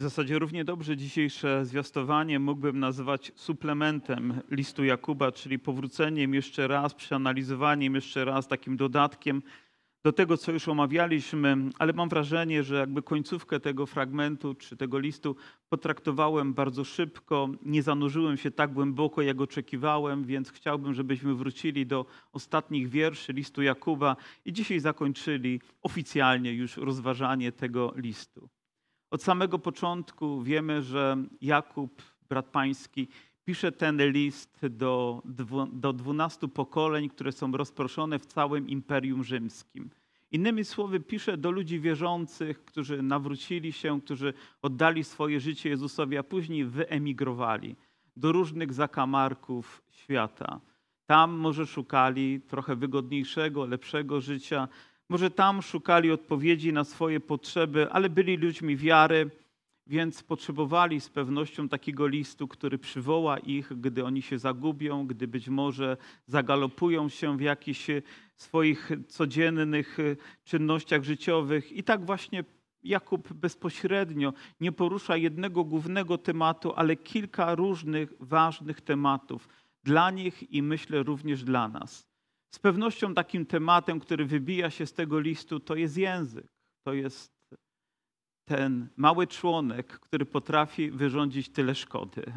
W zasadzie równie dobrze dzisiejsze zwiastowanie mógłbym nazwać suplementem listu Jakuba, czyli powróceniem jeszcze raz, przeanalizowaniem jeszcze raz, takim dodatkiem do tego, co już omawialiśmy, ale mam wrażenie, że jakby końcówkę tego fragmentu czy tego listu potraktowałem bardzo szybko, nie zanurzyłem się tak głęboko, jak oczekiwałem, więc chciałbym, żebyśmy wrócili do ostatnich wierszy listu Jakuba i dzisiaj zakończyli oficjalnie już rozważanie tego listu. Od samego początku wiemy, że Jakub, brat pański, pisze ten list do, do 12 pokoleń, które są rozproszone w całym Imperium Rzymskim. Innymi słowy, pisze do ludzi wierzących, którzy nawrócili się, którzy oddali swoje życie Jezusowi, a później wyemigrowali do różnych zakamarków świata. Tam może szukali trochę wygodniejszego, lepszego życia, może tam szukali odpowiedzi na swoje potrzeby, ale byli ludźmi wiary, więc potrzebowali z pewnością takiego listu, który przywoła ich, gdy oni się zagubią, gdy być może zagalopują się w jakichś swoich codziennych czynnościach życiowych. I tak właśnie Jakub bezpośrednio nie porusza jednego głównego tematu, ale kilka różnych ważnych tematów dla nich i myślę również dla nas. Z pewnością takim tematem, który wybija się z tego listu, to jest język. To jest ten mały członek, który potrafi wyrządzić tyle szkody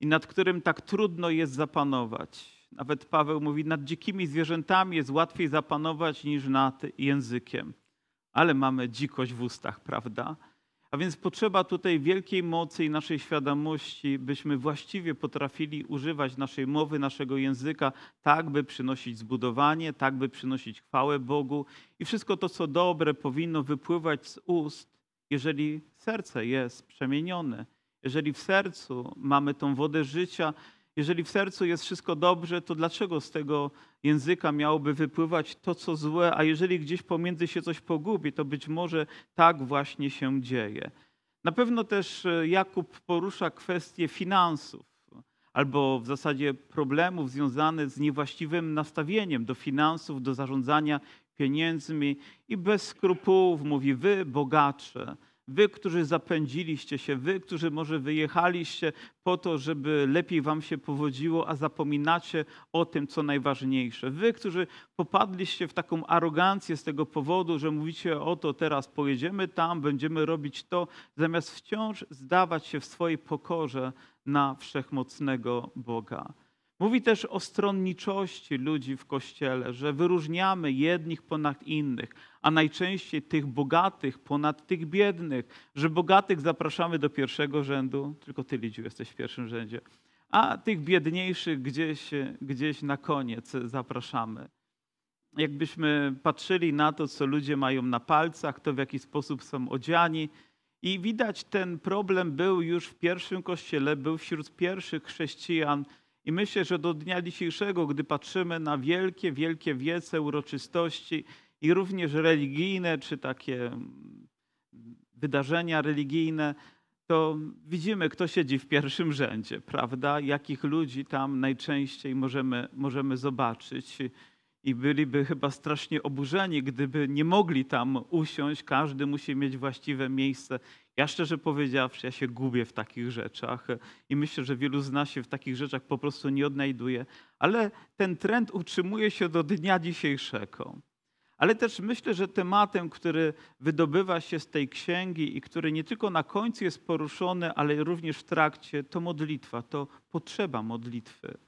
i nad którym tak trudno jest zapanować. Nawet Paweł mówi, nad dzikimi zwierzętami jest łatwiej zapanować niż nad językiem. Ale mamy dzikość w ustach, prawda? A więc potrzeba tutaj wielkiej mocy i naszej świadomości, byśmy właściwie potrafili używać naszej mowy, naszego języka, tak by przynosić zbudowanie, tak by przynosić chwałę Bogu. I wszystko to, co dobre, powinno wypływać z ust, jeżeli serce jest przemienione, jeżeli w sercu mamy tą wodę życia, jeżeli w sercu jest wszystko dobrze, to dlaczego z tego języka miałoby wypływać to, co złe, a jeżeli gdzieś pomiędzy się coś pogubi, to być może tak właśnie się dzieje. Na pewno też e, Jakub porusza kwestię finansów albo w zasadzie problemów związanych z niewłaściwym nastawieniem do finansów, do zarządzania pieniędzmi i bez skrupułów mówi: Wy, bogacze, Wy, którzy zapędziliście się, wy, którzy może wyjechaliście po to, żeby lepiej wam się powodziło, a zapominacie o tym, co najważniejsze. Wy, którzy popadliście w taką arogancję z tego powodu, że mówicie o to, teraz pojedziemy tam, będziemy robić to, zamiast wciąż zdawać się w swojej pokorze na wszechmocnego Boga. Mówi też o stronniczości ludzi w kościele, że wyróżniamy jednych ponad innych, a najczęściej tych bogatych ponad tych biednych, że bogatych zapraszamy do pierwszego rzędu, tylko ty, Lidziu, jesteś w pierwszym rzędzie, a tych biedniejszych gdzieś, gdzieś na koniec zapraszamy. Jakbyśmy patrzyli na to, co ludzie mają na palcach, to w jaki sposób są odziani, i widać ten problem był już w pierwszym kościele, był wśród pierwszych chrześcijan, i myślę, że do dnia dzisiejszego, gdy patrzymy na wielkie, wielkie wiece, uroczystości i również religijne, czy takie mm, wydarzenia religijne, to widzimy, kto siedzi w pierwszym rzędzie, prawda? Jakich ludzi tam najczęściej możemy, możemy zobaczyć. I byliby chyba strasznie oburzeni, gdyby nie mogli tam usiąść. Każdy musi mieć właściwe miejsce. Ja szczerze powiedziawszy, ja się gubię w takich rzeczach i myślę, że wielu z nas się w takich rzeczach po prostu nie odnajduje, ale ten trend utrzymuje się do dnia dzisiejszego. Ale też myślę, że tematem, który wydobywa się z tej księgi i który nie tylko na końcu jest poruszony, ale również w trakcie, to modlitwa, to potrzeba modlitwy.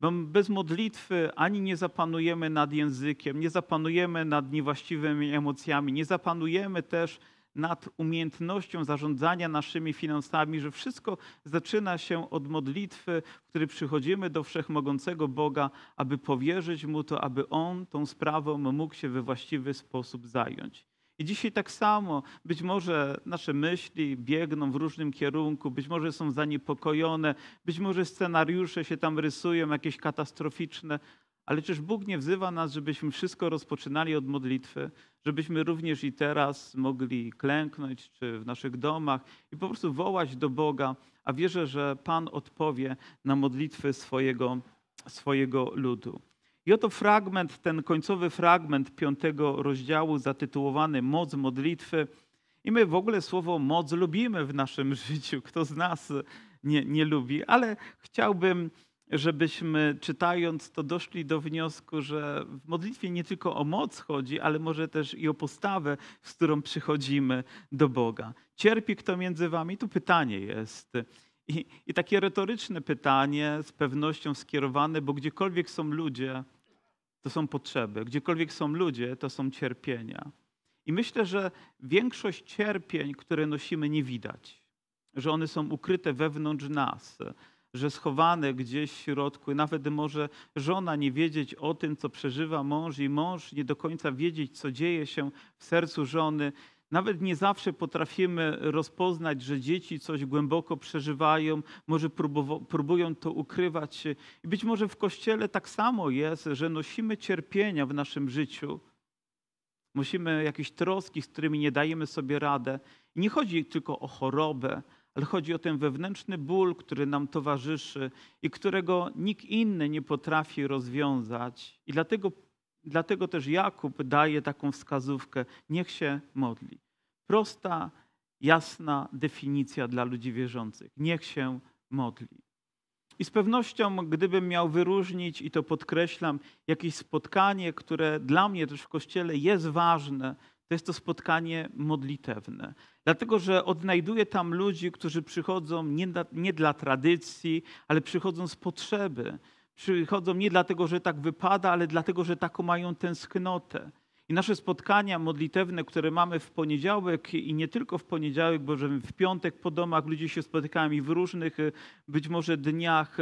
Bo bez modlitwy ani nie zapanujemy nad językiem, nie zapanujemy nad niewłaściwymi emocjami, nie zapanujemy też nad umiejętnością zarządzania naszymi finansami, że wszystko zaczyna się od modlitwy, w której przychodzimy do wszechmogącego Boga, aby powierzyć Mu to, aby On tą sprawą mógł się we właściwy sposób zająć. I dzisiaj tak samo, być może nasze myśli biegną w różnym kierunku, być może są zaniepokojone, być może scenariusze się tam rysują, jakieś katastroficzne, ale czyż Bóg nie wzywa nas, żebyśmy wszystko rozpoczynali od modlitwy, żebyśmy również i teraz mogli klęknąć, czy w naszych domach i po prostu wołać do Boga, a wierzę, że Pan odpowie na modlitwy swojego, swojego ludu. I oto fragment, ten końcowy fragment piątego rozdziału zatytułowany Moc modlitwy. I my w ogóle słowo moc lubimy w naszym życiu. Kto z nas nie, nie lubi, ale chciałbym, żebyśmy czytając to doszli do wniosku, że w modlitwie nie tylko o moc chodzi, ale może też i o postawę, z którą przychodzimy do Boga. Cierpi kto między wami? Tu pytanie jest. I, I takie retoryczne pytanie, z pewnością skierowane, bo gdziekolwiek są ludzie, to są potrzeby. Gdziekolwiek są ludzie, to są cierpienia. I myślę, że większość cierpień, które nosimy, nie widać, że one są ukryte wewnątrz nas, że schowane gdzieś w środku, nawet może żona nie wiedzieć o tym, co przeżywa mąż, i mąż nie do końca wiedzieć, co dzieje się w sercu żony. Nawet nie zawsze potrafimy rozpoznać, że dzieci coś głęboko przeżywają, może próbują to ukrywać. I być może w kościele tak samo jest, że nosimy cierpienia w naszym życiu. Musimy jakieś troski, z którymi nie dajemy sobie radę. I nie chodzi tylko o chorobę, ale chodzi o ten wewnętrzny ból, który nam towarzyszy i którego nikt inny nie potrafi rozwiązać. I dlatego, dlatego też Jakub daje taką wskazówkę: niech się modli. Prosta, jasna definicja dla ludzi wierzących. Niech się modli. I z pewnością, gdybym miał wyróżnić, i to podkreślam, jakieś spotkanie, które dla mnie też w kościele jest ważne, to jest to spotkanie modlitewne. Dlatego, że odnajduję tam ludzi, którzy przychodzą nie dla, nie dla tradycji, ale przychodzą z potrzeby. Przychodzą nie dlatego, że tak wypada, ale dlatego, że taką mają tęsknotę. I nasze spotkania modlitewne, które mamy w poniedziałek i nie tylko w poniedziałek, bo że w piątek po domach ludzie się spotykają i w różnych być może dniach,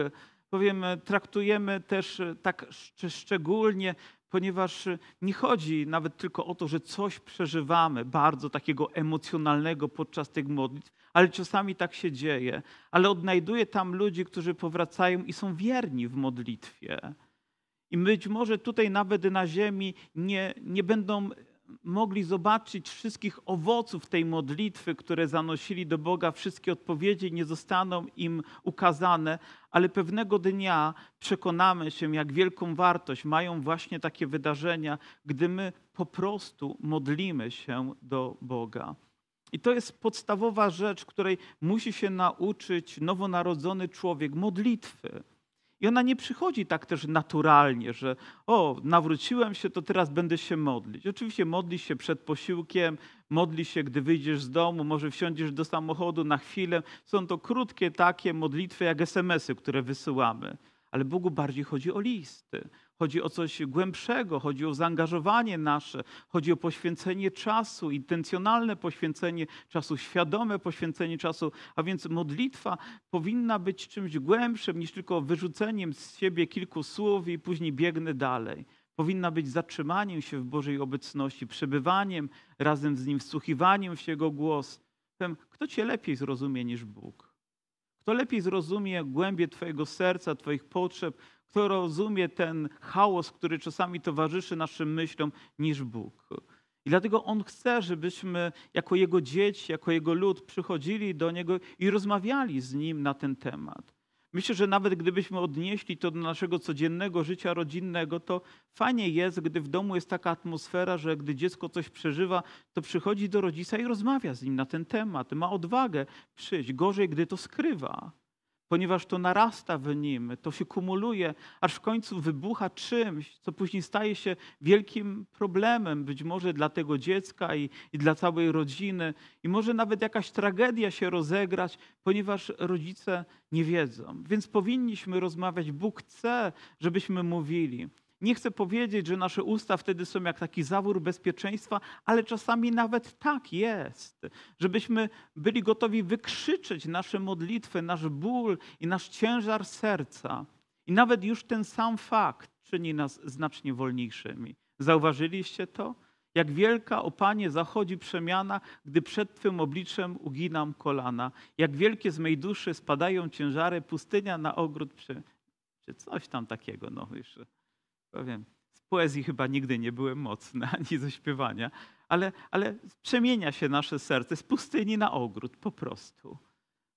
powiem, traktujemy też tak szczególnie, ponieważ nie chodzi nawet tylko o to, że coś przeżywamy bardzo takiego emocjonalnego podczas tych modlitw, ale czasami tak się dzieje. Ale odnajduję tam ludzi, którzy powracają i są wierni w modlitwie. I być może tutaj nawet na ziemi nie, nie będą mogli zobaczyć wszystkich owoców tej modlitwy, które zanosili do Boga, wszystkie odpowiedzi nie zostaną im ukazane, ale pewnego dnia przekonamy się, jak wielką wartość mają właśnie takie wydarzenia, gdy my po prostu modlimy się do Boga. I to jest podstawowa rzecz, której musi się nauczyć nowonarodzony człowiek modlitwy. I ona nie przychodzi tak też naturalnie, że o, nawróciłem się, to teraz będę się modlić. Oczywiście modli się przed posiłkiem, modli się, gdy wyjdziesz z domu, może wsiądziesz do samochodu na chwilę. Są to krótkie takie modlitwy jak SMS-y, które wysyłamy. Ale Bogu bardziej chodzi o listy. Chodzi o coś głębszego, chodzi o zaangażowanie nasze, chodzi o poświęcenie czasu, intencjonalne poświęcenie czasu, świadome poświęcenie czasu. A więc modlitwa powinna być czymś głębszym niż tylko wyrzuceniem z siebie kilku słów i później biegnę dalej. Powinna być zatrzymaniem się w Bożej obecności, przebywaniem razem z Nim, wsłuchiwaniem się Jego głos. Kto Cię lepiej zrozumie niż Bóg? Kto lepiej zrozumie głębie Twojego serca, Twoich potrzeb, kto rozumie ten chaos, który czasami towarzyszy naszym myślom, niż Bóg. I dlatego On chce, żebyśmy jako Jego dzieci, jako Jego lud przychodzili do Niego i rozmawiali z Nim na ten temat. Myślę, że nawet gdybyśmy odnieśli to do naszego codziennego życia rodzinnego, to fajnie jest, gdy w domu jest taka atmosfera, że gdy dziecko coś przeżywa, to przychodzi do rodzica i rozmawia z nim na ten temat. Ma odwagę przyjść. Gorzej, gdy to skrywa ponieważ to narasta w nim, to się kumuluje, aż w końcu wybucha czymś, co później staje się wielkim problemem, być może dla tego dziecka i, i dla całej rodziny, i może nawet jakaś tragedia się rozegrać, ponieważ rodzice nie wiedzą. Więc powinniśmy rozmawiać. Bóg chce, żebyśmy mówili. Nie chcę powiedzieć, że nasze usta wtedy są jak taki zawór bezpieczeństwa, ale czasami nawet tak jest, żebyśmy byli gotowi wykrzyczeć nasze modlitwy, nasz ból i nasz ciężar serca. I nawet już ten sam fakt czyni nas znacznie wolniejszymi. Zauważyliście to? Jak wielka, o Panie, zachodzi przemiana, gdy przed Twym obliczem uginam kolana. Jak wielkie z mej duszy spadają ciężary, pustynia na ogród przy... Czy coś tam takiego, no już powiem, z poezji chyba nigdy nie byłem mocny, ani ze śpiewania, ale, ale przemienia się nasze serce z pustyni na ogród po prostu.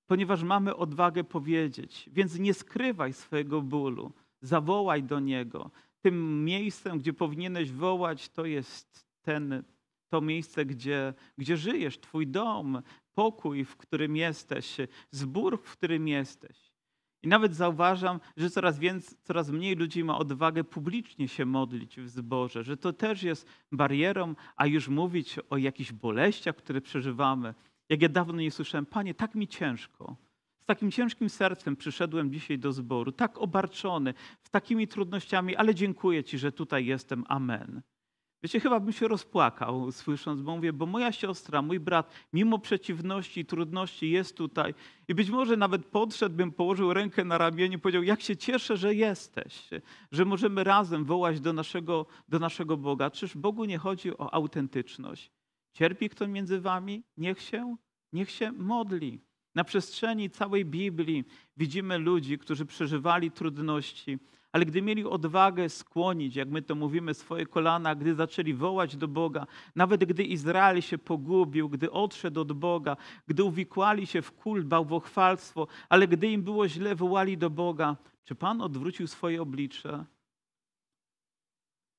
Ponieważ mamy odwagę powiedzieć, więc nie skrywaj swojego bólu, zawołaj do niego. Tym miejscem, gdzie powinieneś wołać, to jest ten, to miejsce, gdzie, gdzie żyjesz, Twój dom, pokój, w którym jesteś, zbór, w którym jesteś. I nawet zauważam, że coraz, więcej, coraz mniej ludzi ma odwagę publicznie się modlić w zborze, że to też jest barierą, a już mówić o jakichś boleściach, które przeżywamy. Jak ja dawno nie słyszałem, Panie, tak mi ciężko. Z takim ciężkim sercem przyszedłem dzisiaj do zboru, tak obarczony, z takimi trudnościami, ale dziękuję Ci, że tutaj jestem. Amen. Wiecie, chyba bym się rozpłakał, słysząc, bo mówię, bo moja siostra, mój brat, mimo przeciwności i trudności jest tutaj. I być może nawet podszedł, bym położył rękę na ramieniu i powiedział, jak się cieszę, że jesteś, że możemy razem wołać do naszego, do naszego Boga. Czyż Bogu nie chodzi o autentyczność? Cierpi kto między wami? Niech się, niech się modli. Na przestrzeni całej Biblii widzimy ludzi, którzy przeżywali trudności, ale gdy mieli odwagę skłonić, jak my to mówimy, swoje kolana, gdy zaczęli wołać do Boga, nawet gdy Izrael się pogubił, gdy odszedł od Boga, gdy uwikłali się w kult, bałwochwalstwo, ale gdy im było źle, wołali do Boga, czy Pan odwrócił swoje oblicze?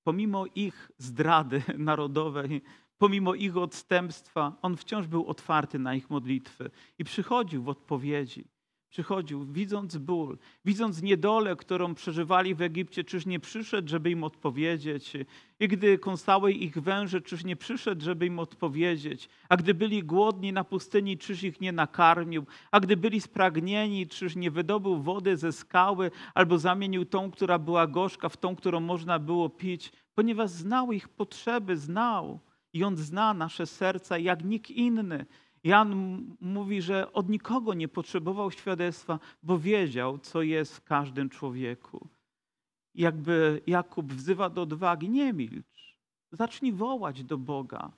Pomimo ich zdrady narodowej, pomimo ich odstępstwa, On wciąż był otwarty na ich modlitwy i przychodził w odpowiedzi przychodził, widząc ból, widząc niedolę, którą przeżywali w Egipcie, czyż nie przyszedł, żeby im odpowiedzieć? I gdy kąsały ich węże, czyż nie przyszedł, żeby im odpowiedzieć? A gdy byli głodni na pustyni, czyż ich nie nakarmił? A gdy byli spragnieni, czyż nie wydobył wody ze skały albo zamienił tą, która była gorzka, w tą, którą można było pić? Ponieważ znał ich potrzeby, znał. I On zna nasze serca jak nikt inny. Jan mówi, że od nikogo nie potrzebował świadectwa, bo wiedział, co jest w każdym człowieku. Jakby Jakub wzywa do odwagi, nie milcz, zacznij wołać do Boga.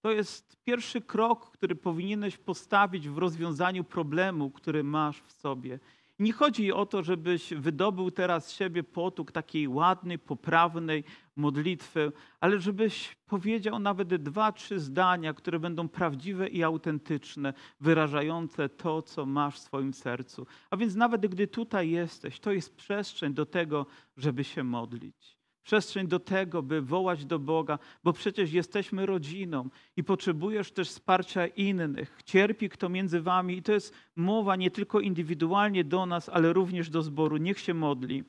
To jest pierwszy krok, który powinieneś postawić w rozwiązaniu problemu, który masz w sobie. Nie chodzi o to, żebyś wydobył teraz z siebie potuk takiej ładnej, poprawnej modlitwy, ale żebyś powiedział nawet dwa, trzy zdania, które będą prawdziwe i autentyczne, wyrażające to, co masz w swoim sercu. A więc nawet gdy tutaj jesteś, to jest przestrzeń do tego, żeby się modlić przestrzeń do tego, by wołać do Boga, bo przecież jesteśmy rodziną i potrzebujesz też wsparcia innych. Cierpi kto między wami i to jest mowa nie tylko indywidualnie do nas, ale również do zboru. Niech się modli.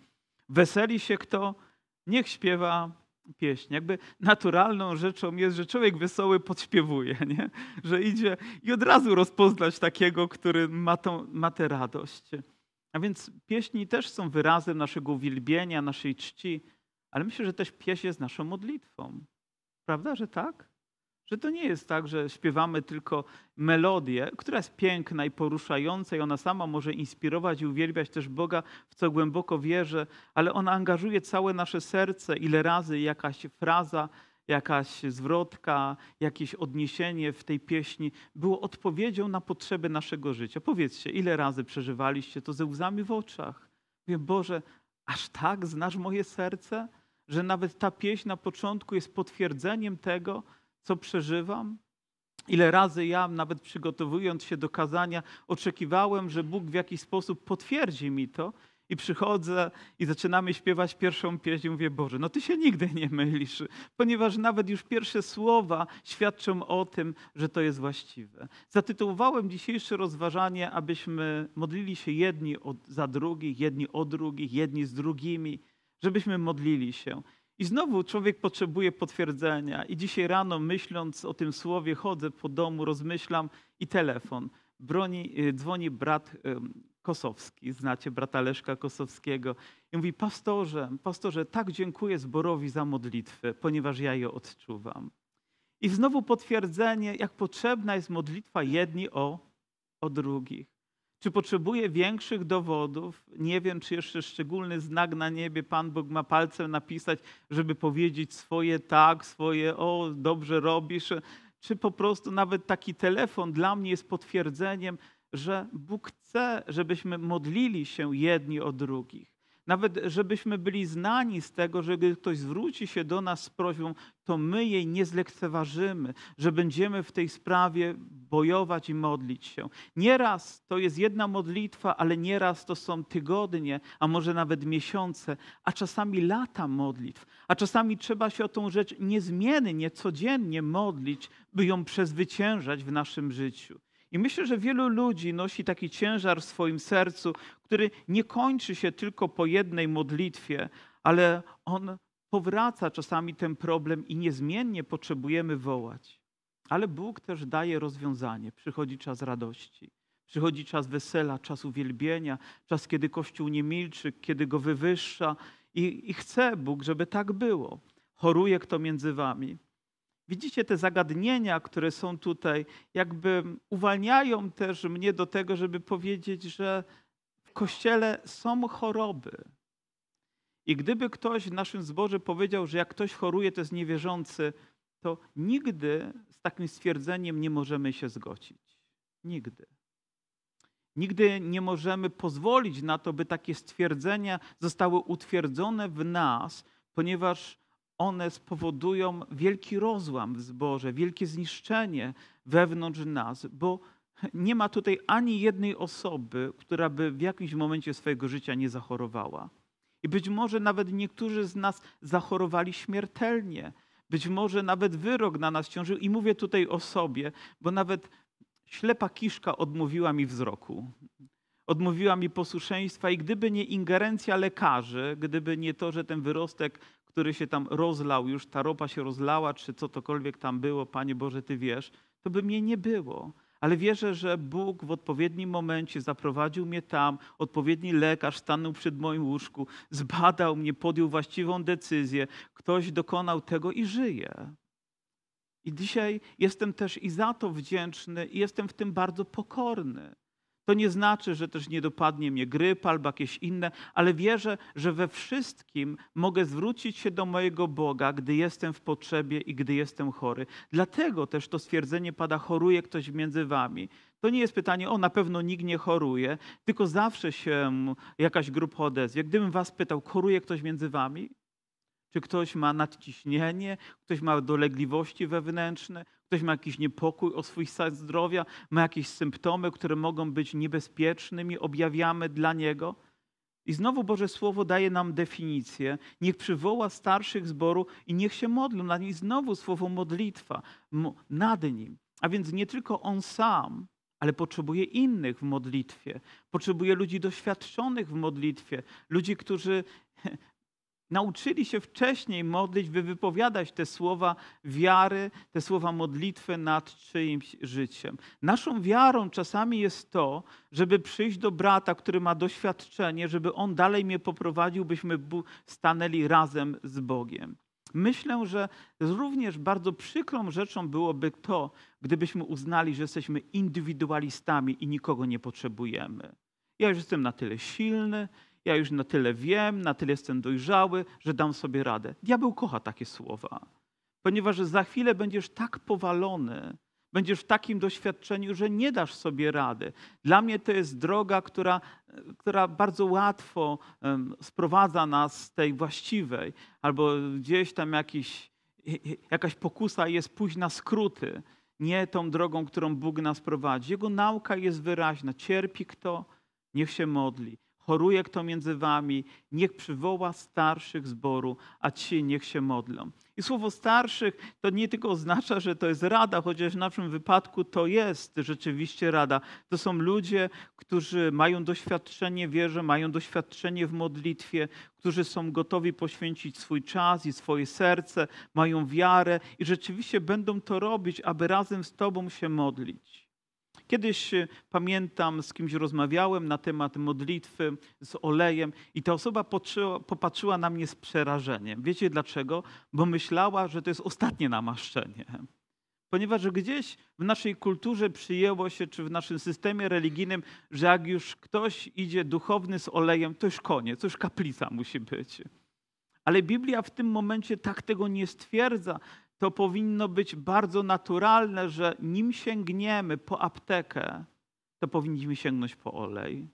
Weseli się kto, niech śpiewa pieśń. Jakby naturalną rzeczą jest, że człowiek wesoły podśpiewuje, nie? że idzie i od razu rozpoznać takiego, który ma, tą, ma tę radość. A więc pieśni też są wyrazem naszego uwielbienia, naszej czci ale myślę, że też pieśń jest naszą modlitwą. Prawda, że tak? Że to nie jest tak, że śpiewamy tylko melodię, która jest piękna i poruszająca i ona sama może inspirować i uwielbiać też Boga, w co głęboko wierzę, ale ona angażuje całe nasze serce. Ile razy jakaś fraza, jakaś zwrotka, jakieś odniesienie w tej pieśni było odpowiedzią na potrzeby naszego życia. Powiedzcie, ile razy przeżywaliście to ze łzami w oczach? Mówię, Boże, aż tak znasz moje serce? Że nawet ta pieśń na początku jest potwierdzeniem tego, co przeżywam? Ile razy ja, nawet przygotowując się do kazania, oczekiwałem, że Bóg w jakiś sposób potwierdzi mi to, i przychodzę i zaczynamy śpiewać pierwszą pieśń i mówię, Boże, no Ty się nigdy nie mylisz, ponieważ nawet już pierwsze słowa świadczą o tym, że to jest właściwe. Zatytułowałem dzisiejsze rozważanie, abyśmy modlili się jedni za drugich, jedni o drugich, jedni z drugimi żebyśmy modlili się. I znowu człowiek potrzebuje potwierdzenia. I dzisiaj rano, myśląc o tym słowie, chodzę po domu, rozmyślam i telefon. Broni, y, dzwoni brat Kosowski, znacie brata Leszka Kosowskiego. I mówi, pastorze, pastorze, tak dziękuję zborowi za modlitwę, ponieważ ja je odczuwam. I znowu potwierdzenie, jak potrzebna jest modlitwa jedni o, o drugich. Czy potrzebuje większych dowodów? Nie wiem, czy jeszcze szczególny znak na niebie Pan Bóg ma palcem napisać, żeby powiedzieć swoje tak, swoje o, dobrze robisz. Czy po prostu nawet taki telefon dla mnie jest potwierdzeniem, że Bóg chce, żebyśmy modlili się jedni o drugich. Nawet żebyśmy byli znani z tego, że gdy ktoś zwróci się do nas z prośbą, to my jej nie zlekceważymy, że będziemy w tej sprawie bojować i modlić się. Nieraz to jest jedna modlitwa, ale nieraz to są tygodnie, a może nawet miesiące, a czasami lata modlitw, a czasami trzeba się o tą rzecz niezmiennie, codziennie modlić, by ją przezwyciężać w naszym życiu. I myślę, że wielu ludzi nosi taki ciężar w swoim sercu, który nie kończy się tylko po jednej modlitwie, ale on powraca czasami ten problem i niezmiennie potrzebujemy wołać. Ale Bóg też daje rozwiązanie. Przychodzi czas radości, przychodzi czas wesela, czas uwielbienia, czas, kiedy Kościół nie milczy, kiedy go wywyższa. I, i chce Bóg, żeby tak było. Choruje kto między wami. Widzicie te zagadnienia, które są tutaj, jakby uwalniają też mnie do tego, żeby powiedzieć, że w kościele są choroby. I gdyby ktoś w naszym zborze powiedział, że jak ktoś choruje, to jest niewierzący, to nigdy z takim stwierdzeniem nie możemy się zgodzić. Nigdy. Nigdy nie możemy pozwolić na to, by takie stwierdzenia zostały utwierdzone w nas, ponieważ one spowodują wielki rozłam w zborze, wielkie zniszczenie wewnątrz nas, bo nie ma tutaj ani jednej osoby, która by w jakimś momencie swojego życia nie zachorowała. I być może nawet niektórzy z nas zachorowali śmiertelnie. Być może nawet wyrok na nas ciążył. I mówię tutaj o sobie, bo nawet ślepa kiszka odmówiła mi wzroku. Odmówiła mi posłuszeństwa i gdyby nie ingerencja lekarzy, gdyby nie to, że ten wyrostek który się tam rozlał, już ta ropa się rozlała, czy co tokolwiek tam było, Panie Boże, Ty wiesz, to by mnie nie było. Ale wierzę, że Bóg w odpowiednim momencie zaprowadził mnie tam, odpowiedni lekarz stanął przed moim łóżku, zbadał mnie, podjął właściwą decyzję, ktoś dokonał tego i żyje. I dzisiaj jestem też i za to wdzięczny, i jestem w tym bardzo pokorny. To nie znaczy, że też nie dopadnie mnie grypa albo jakieś inne, ale wierzę, że we wszystkim mogę zwrócić się do mojego Boga, gdy jestem w potrzebie i gdy jestem chory. Dlatego też to stwierdzenie pada: choruje ktoś między wami. To nie jest pytanie, o na pewno nikt nie choruje, tylko zawsze się jakaś grupa odezwie. Gdybym was pytał, choruje ktoś między wami? Czy ktoś ma nadciśnienie, ktoś ma dolegliwości wewnętrzne, ktoś ma jakiś niepokój o swój stan zdrowia, ma jakieś symptomy, które mogą być niebezpiecznymi, objawiamy dla niego. I znowu Boże Słowo daje nam definicję. Niech przywoła starszych zboru i niech się modlą nad nim. I znowu słowo modlitwa nad nim. A więc nie tylko on sam, ale potrzebuje innych w modlitwie. Potrzebuje ludzi doświadczonych w modlitwie, ludzi, którzy nauczyli się wcześniej modlić, by wypowiadać te słowa wiary, te słowa modlitwy nad czyimś życiem. Naszą wiarą czasami jest to, żeby przyjść do brata, który ma doświadczenie, żeby on dalej mnie poprowadził, byśmy stanęli razem z Bogiem. Myślę, że również bardzo przykrą rzeczą byłoby to, gdybyśmy uznali, że jesteśmy indywidualistami i nikogo nie potrzebujemy. Ja już jestem na tyle silny, ja już na tyle wiem, na tyle jestem dojrzały, że dam sobie radę. Diabeł kocha takie słowa, ponieważ za chwilę będziesz tak powalony, będziesz w takim doświadczeniu, że nie dasz sobie rady. Dla mnie to jest droga, która, która bardzo łatwo sprowadza nas z tej właściwej, albo gdzieś tam jakiś, jakaś pokusa jest pójść na skróty, nie tą drogą, którą Bóg nas prowadzi. Jego nauka jest wyraźna. Cierpi kto, niech się modli choruje kto między wami, niech przywoła starszych zboru, a ci niech się modlą. I słowo starszych to nie tylko oznacza, że to jest rada, chociaż w naszym wypadku to jest rzeczywiście rada. To są ludzie, którzy mają doświadczenie w wierze, mają doświadczenie w modlitwie, którzy są gotowi poświęcić swój czas i swoje serce, mają wiarę i rzeczywiście będą to robić, aby razem z Tobą się modlić. Kiedyś e, pamiętam, z kimś rozmawiałem na temat modlitwy z olejem i ta osoba popatrzyła na mnie z przerażeniem. Wiecie dlaczego? Bo myślała, że to jest ostatnie namaszczenie. Ponieważ gdzieś w naszej kulturze przyjęło się, czy w naszym systemie religijnym, że jak już ktoś idzie duchowny z olejem, to już koniec, to już kaplica musi być. Ale Biblia w tym momencie tak tego nie stwierdza to powinno być bardzo naturalne, że nim sięgniemy po aptekę, to powinniśmy sięgnąć po olej.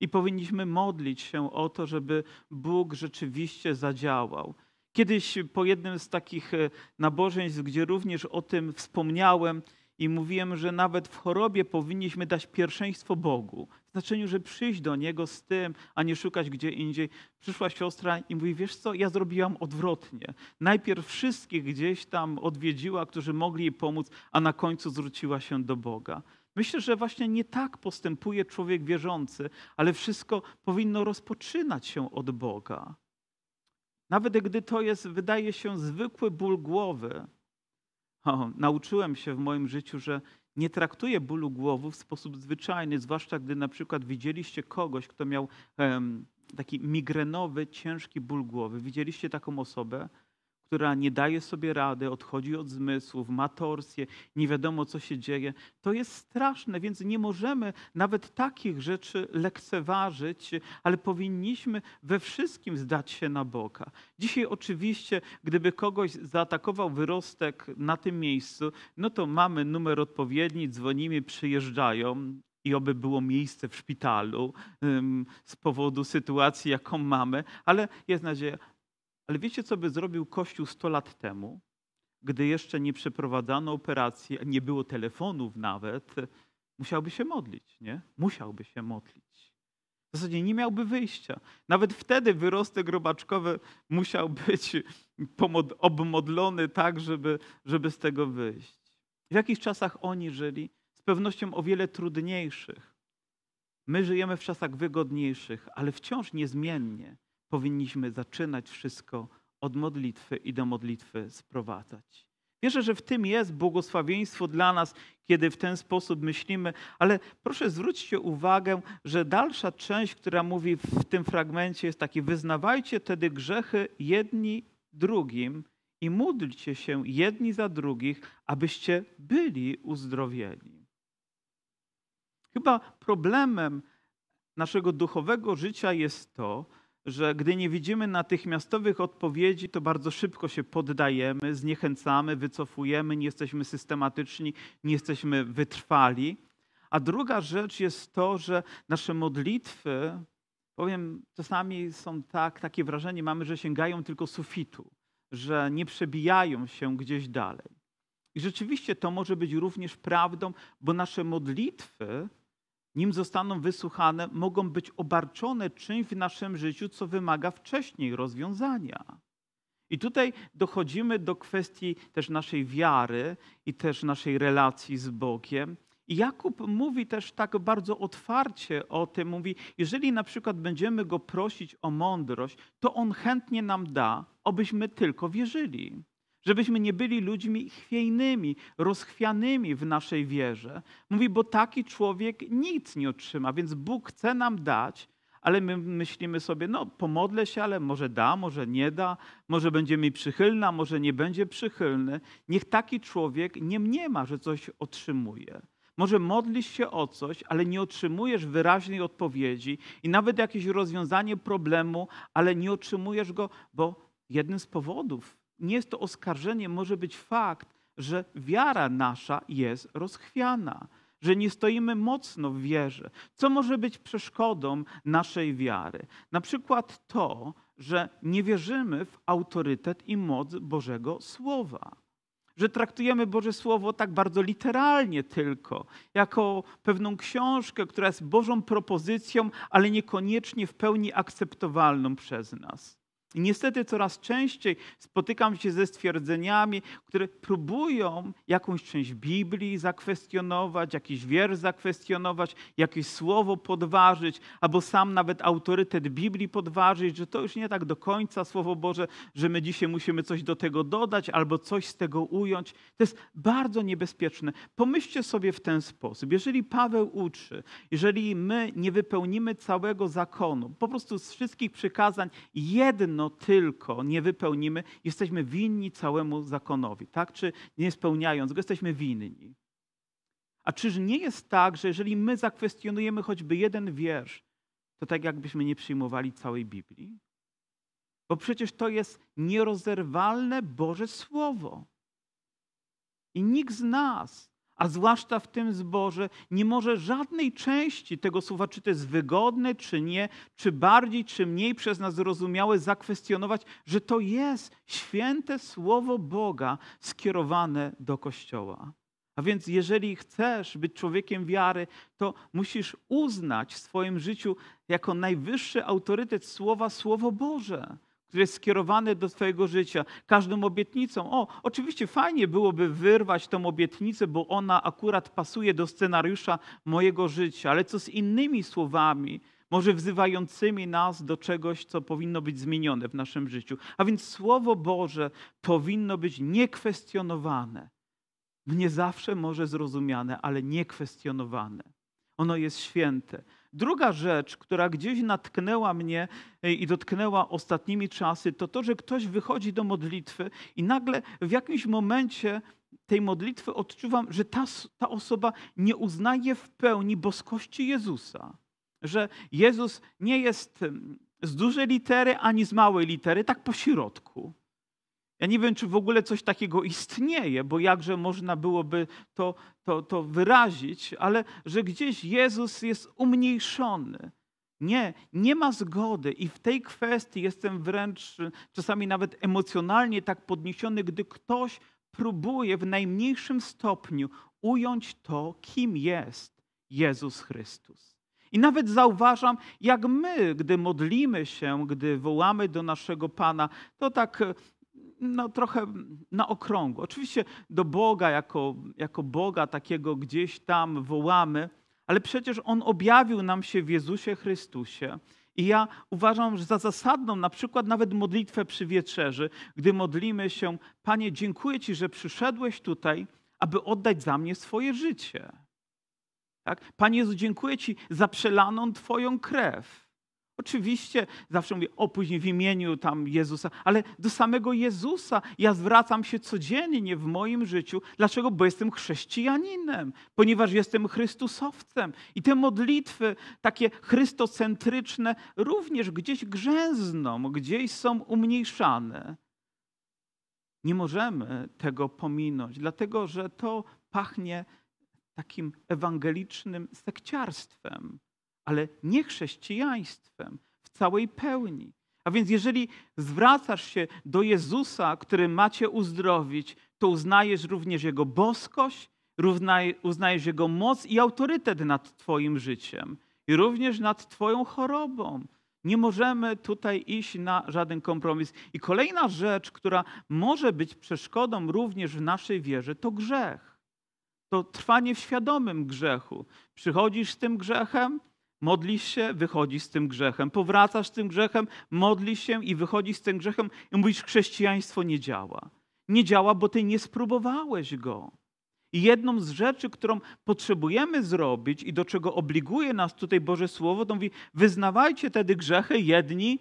i powinniśmy modlić się o to, żeby Bóg rzeczywiście zadziałał. Kiedyś po jednym z takich e, nabożeństw, gdzie również o tym wspomniałem i mówiłem, że nawet w chorobie powinniśmy dać pierwszeństwo Bogu. W znaczeniu, że przyjść do Niego z tym, a nie szukać gdzie indziej. Przyszła siostra i mówi, wiesz co, ja zrobiłam odwrotnie. Najpierw wszystkich gdzieś tam odwiedziła, którzy mogli jej pomóc, a na końcu zwróciła się do Boga. Myślę, że właśnie nie tak postępuje człowiek wierzący, ale wszystko powinno rozpoczynać się od Boga. Nawet gdy to jest, wydaje się, zwykły ból głowy. O, nauczyłem się w moim życiu, że nie traktuję bólu głowy w sposób zwyczajny, zwłaszcza gdy na przykład widzieliście kogoś, kto miał taki migrenowy, ciężki ból głowy. Widzieliście taką osobę? Która nie daje sobie rady, odchodzi od zmysłów, ma torsję, nie wiadomo co się dzieje, to jest straszne, więc nie możemy nawet takich rzeczy lekceważyć, ale powinniśmy we wszystkim zdać się na boka. Dzisiaj oczywiście, gdyby kogoś zaatakował wyrostek na tym miejscu, no to mamy numer odpowiedni, dzwonimy, przyjeżdżają, i oby było miejsce w szpitalu z powodu sytuacji, jaką mamy, ale jest nadzieja, ale wiecie, co by zrobił Kościół 100 lat temu, gdy jeszcze nie przeprowadzano operacji, nie było telefonów nawet, musiałby się modlić, nie? Musiałby się modlić. W zasadzie nie miałby wyjścia. Nawet wtedy wyrostek robaczkowy musiał być obmodlony tak, żeby, żeby z tego wyjść. W jakich czasach oni żyli? Z pewnością o wiele trudniejszych. My żyjemy w czasach wygodniejszych, ale wciąż niezmiennie powinniśmy zaczynać wszystko od modlitwy i do modlitwy sprowadzać. Wierzę, że w tym jest błogosławieństwo dla nas, kiedy w ten sposób myślimy, ale proszę zwróćcie uwagę, że dalsza część, która mówi w tym fragmencie, jest taki: wyznawajcie tedy grzechy jedni drugim i módlcie się jedni za drugich, abyście byli uzdrowieni. Chyba problemem naszego duchowego życia jest to, że gdy nie widzimy natychmiastowych odpowiedzi, to bardzo szybko się poddajemy, zniechęcamy, wycofujemy, nie jesteśmy systematyczni, nie jesteśmy wytrwali. A druga rzecz jest to, że nasze modlitwy, powiem, czasami są tak, takie wrażenie mamy, że sięgają tylko sufitu, że nie przebijają się gdzieś dalej. I rzeczywiście to może być również prawdą, bo nasze modlitwy nim zostaną wysłuchane, mogą być obarczone czymś w naszym życiu, co wymaga wcześniej rozwiązania. I tutaj dochodzimy do kwestii też naszej wiary i też naszej relacji z Bogiem. I Jakub mówi też tak bardzo otwarcie o tym, mówi, jeżeli na przykład będziemy go prosić o mądrość, to on chętnie nam da, obyśmy tylko wierzyli żebyśmy nie byli ludźmi chwiejnymi, rozchwianymi w naszej wierze. Mówi, bo taki człowiek nic nie otrzyma, więc Bóg chce nam dać, ale my myślimy sobie, no pomodlę się, ale może da, może nie da, może będzie mi przychylna, może nie będzie przychylny. Niech taki człowiek nie mniema, że coś otrzymuje. Może modlisz się o coś, ale nie otrzymujesz wyraźnej odpowiedzi i nawet jakieś rozwiązanie problemu, ale nie otrzymujesz go, bo jednym z powodów nie jest to oskarżenie, może być fakt, że wiara nasza jest rozchwiana, że nie stoimy mocno w wierze. Co może być przeszkodą naszej wiary? Na przykład to, że nie wierzymy w autorytet i moc Bożego Słowa. Że traktujemy Boże Słowo tak bardzo literalnie tylko, jako pewną książkę, która jest Bożą propozycją, ale niekoniecznie w pełni akceptowalną przez nas. I niestety coraz częściej spotykam się ze stwierdzeniami, które próbują jakąś część Biblii zakwestionować, jakiś wiersz zakwestionować, jakieś słowo podważyć, albo sam nawet autorytet Biblii podważyć, że to już nie tak do końca Słowo Boże, że my dzisiaj musimy coś do tego dodać albo coś z tego ująć. To jest bardzo niebezpieczne. Pomyślcie sobie w ten sposób. Jeżeli Paweł uczy, jeżeli my nie wypełnimy całego zakonu, po prostu z wszystkich przykazań jedno jedno tylko nie wypełnimy, jesteśmy winni całemu zakonowi, tak? Czy nie spełniając go, jesteśmy winni. A czyż nie jest tak, że jeżeli my zakwestionujemy choćby jeden wiersz, to tak jakbyśmy nie przyjmowali całej Biblii? Bo przecież to jest nierozerwalne Boże Słowo. I nikt z nas, a zwłaszcza w tym zborze, nie może żadnej części tego słowa, czy to jest wygodne, czy nie, czy bardziej, czy mniej przez nas zrozumiałe, zakwestionować, że to jest święte słowo Boga skierowane do Kościoła. A więc, jeżeli chcesz być człowiekiem wiary, to musisz uznać w swoim życiu jako najwyższy autorytet słowa Słowo Boże które jest skierowane do Twojego życia, każdą obietnicą. O, oczywiście fajnie byłoby wyrwać tą obietnicę, bo ona akurat pasuje do scenariusza mojego życia, ale co z innymi słowami, może wzywającymi nas do czegoś, co powinno być zmienione w naszym życiu. A więc Słowo Boże powinno być niekwestionowane. Nie zawsze może zrozumiane, ale niekwestionowane. Ono jest święte. Druga rzecz, która gdzieś natknęła mnie e, i dotknęła ostatnimi czasy, to to, że ktoś wychodzi do modlitwy i nagle w jakimś momencie tej modlitwy odczuwam, że ta, ta osoba nie uznaje w pełni boskości Jezusa. Że Jezus nie jest z dużej litery ani z małej litery, tak po środku. Ja nie wiem, czy w ogóle coś takiego istnieje, bo jakże można byłoby to, to, to wyrazić, ale że gdzieś Jezus jest umniejszony. Nie, nie ma zgody i w tej kwestii jestem wręcz czasami nawet emocjonalnie tak podniesiony, gdy ktoś próbuje w najmniejszym stopniu ująć to, kim jest Jezus Chrystus. I nawet zauważam, jak my, gdy modlimy się, gdy wołamy do naszego Pana, to tak no, trochę na okrągło. Oczywiście do Boga jako, jako Boga takiego gdzieś tam wołamy, ale przecież On objawił nam się w Jezusie Chrystusie. I ja uważam, że za zasadną na przykład nawet modlitwę przy wieczerzy, gdy modlimy się, Panie, dziękuję Ci, że przyszedłeś tutaj, aby oddać za mnie swoje życie. Tak? Panie Jezu, dziękuję Ci za przelaną Twoją krew. Oczywiście zawsze mówię, o później w imieniu tam Jezusa, ale do samego Jezusa ja zwracam się codziennie w moim życiu. Dlaczego? Bo jestem chrześcijaninem, ponieważ jestem Chrystusowcem. I te modlitwy takie chrystocentryczne również gdzieś grzęzną, gdzieś są umniejszane. Nie możemy tego pominąć, dlatego że to pachnie takim ewangelicznym sekciarstwem ale nie chrześcijaństwem w całej pełni. A więc jeżeli zwracasz się do Jezusa, który macie uzdrowić, to uznajesz również Jego boskość, uznajesz Jego moc i autorytet nad Twoim życiem i również nad Twoją chorobą. Nie możemy tutaj iść na żaden kompromis. I kolejna rzecz, która może być przeszkodą również w naszej wierze, to grzech. To trwanie w świadomym grzechu. Przychodzisz z tym grzechem, Modlisz się, wychodzisz z tym grzechem. Powracasz z tym grzechem, modlisz się i wychodzisz z tym grzechem i mówisz, chrześcijaństwo nie działa. Nie działa, bo ty nie spróbowałeś go. I jedną z rzeczy, którą potrzebujemy zrobić i do czego obliguje nas tutaj Boże Słowo, to mówi, wyznawajcie tedy grzechy jedni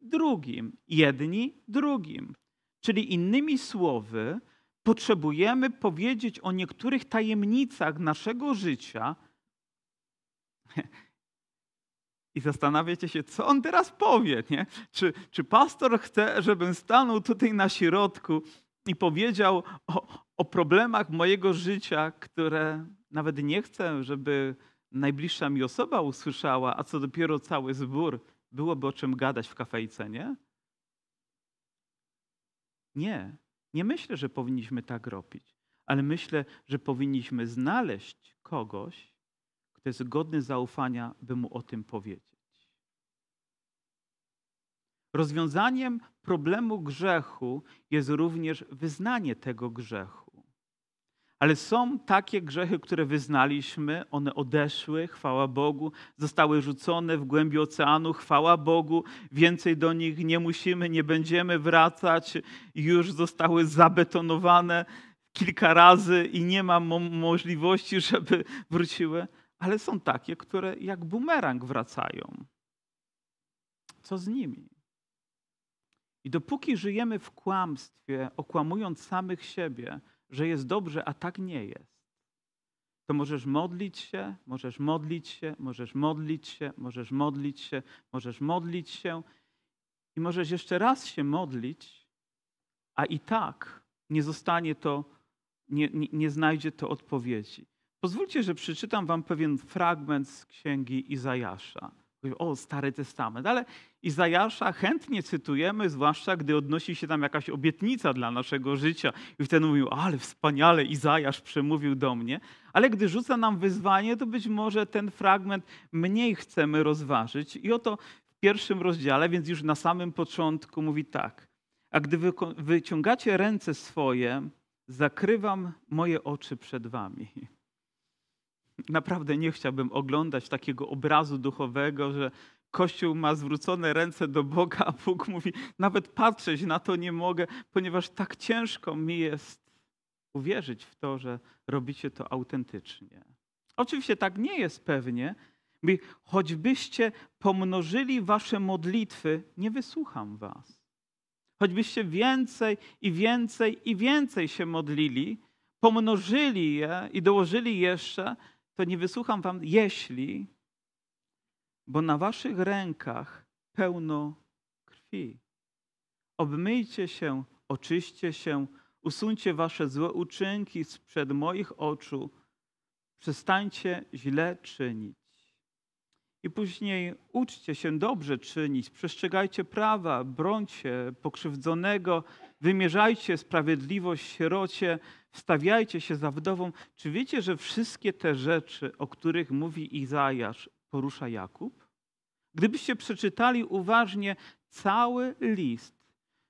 drugim. Jedni drugim. Czyli innymi słowy, potrzebujemy powiedzieć o niektórych tajemnicach naszego życia, i zastanawiacie się, co on teraz powie. Nie? Czy, czy pastor chce, żebym stanął tutaj na środku i powiedział o, o problemach mojego życia, które nawet nie chcę, żeby najbliższa mi osoba usłyszała, a co dopiero cały zbór, byłoby o czym gadać w kafejce, nie? Nie, nie myślę, że powinniśmy tak robić, ale myślę, że powinniśmy znaleźć kogoś, kto jest godny zaufania, by mu o tym powiedzieć. Rozwiązaniem problemu grzechu jest również wyznanie tego grzechu. Ale są takie grzechy, które wyznaliśmy, one odeszły, chwała Bogu, zostały rzucone w głębi oceanu, chwała Bogu, więcej do nich nie musimy, nie będziemy wracać, już zostały zabetonowane kilka razy i nie ma mo możliwości, żeby wróciły ale są takie, które jak bumerang wracają. Co z nimi? I dopóki żyjemy w kłamstwie, okłamując samych siebie, że jest dobrze, a tak nie jest, to możesz modlić się, możesz modlić się, możesz modlić się, możesz modlić się, możesz modlić się i możesz jeszcze raz się modlić, a i tak nie zostanie to nie, nie, nie znajdzie to odpowiedzi. Pozwólcie, że przeczytam wam pewien fragment z księgi Izajasza. O, Stary Testament, ale Izajasza chętnie cytujemy, zwłaszcza gdy odnosi się tam jakaś obietnica dla naszego życia. I wtedy mówił, ale wspaniale, Izajasz przemówił do mnie. Ale gdy rzuca nam wyzwanie, to być może ten fragment mniej chcemy rozważyć. I oto w pierwszym rozdziale, więc już na samym początku mówi tak. A gdy wyciągacie ręce swoje, zakrywam moje oczy przed wami. Naprawdę nie chciałbym oglądać takiego obrazu duchowego, że Kościół ma zwrócone ręce do Boga, a Bóg mówi: Nawet patrzeć na to nie mogę, ponieważ tak ciężko mi jest uwierzyć w to, że robicie to autentycznie. Oczywiście tak nie jest pewnie. Mówi, choćbyście pomnożyli wasze modlitwy, nie wysłucham was. Choćbyście więcej i więcej i więcej się modlili, pomnożyli je i dołożyli jeszcze, to nie wysłucham wam, jeśli, bo na waszych rękach pełno krwi. Obmyjcie się, oczyście się, usuńcie wasze złe uczynki sprzed moich oczu, przestańcie źle czynić. I później uczcie się dobrze czynić, przestrzegajcie prawa, brońcie pokrzywdzonego, wymierzajcie sprawiedliwość sierocie, wstawiajcie się za wdową. Czy wiecie, że wszystkie te rzeczy, o których mówi Izajasz, porusza Jakub? Gdybyście przeczytali uważnie cały list,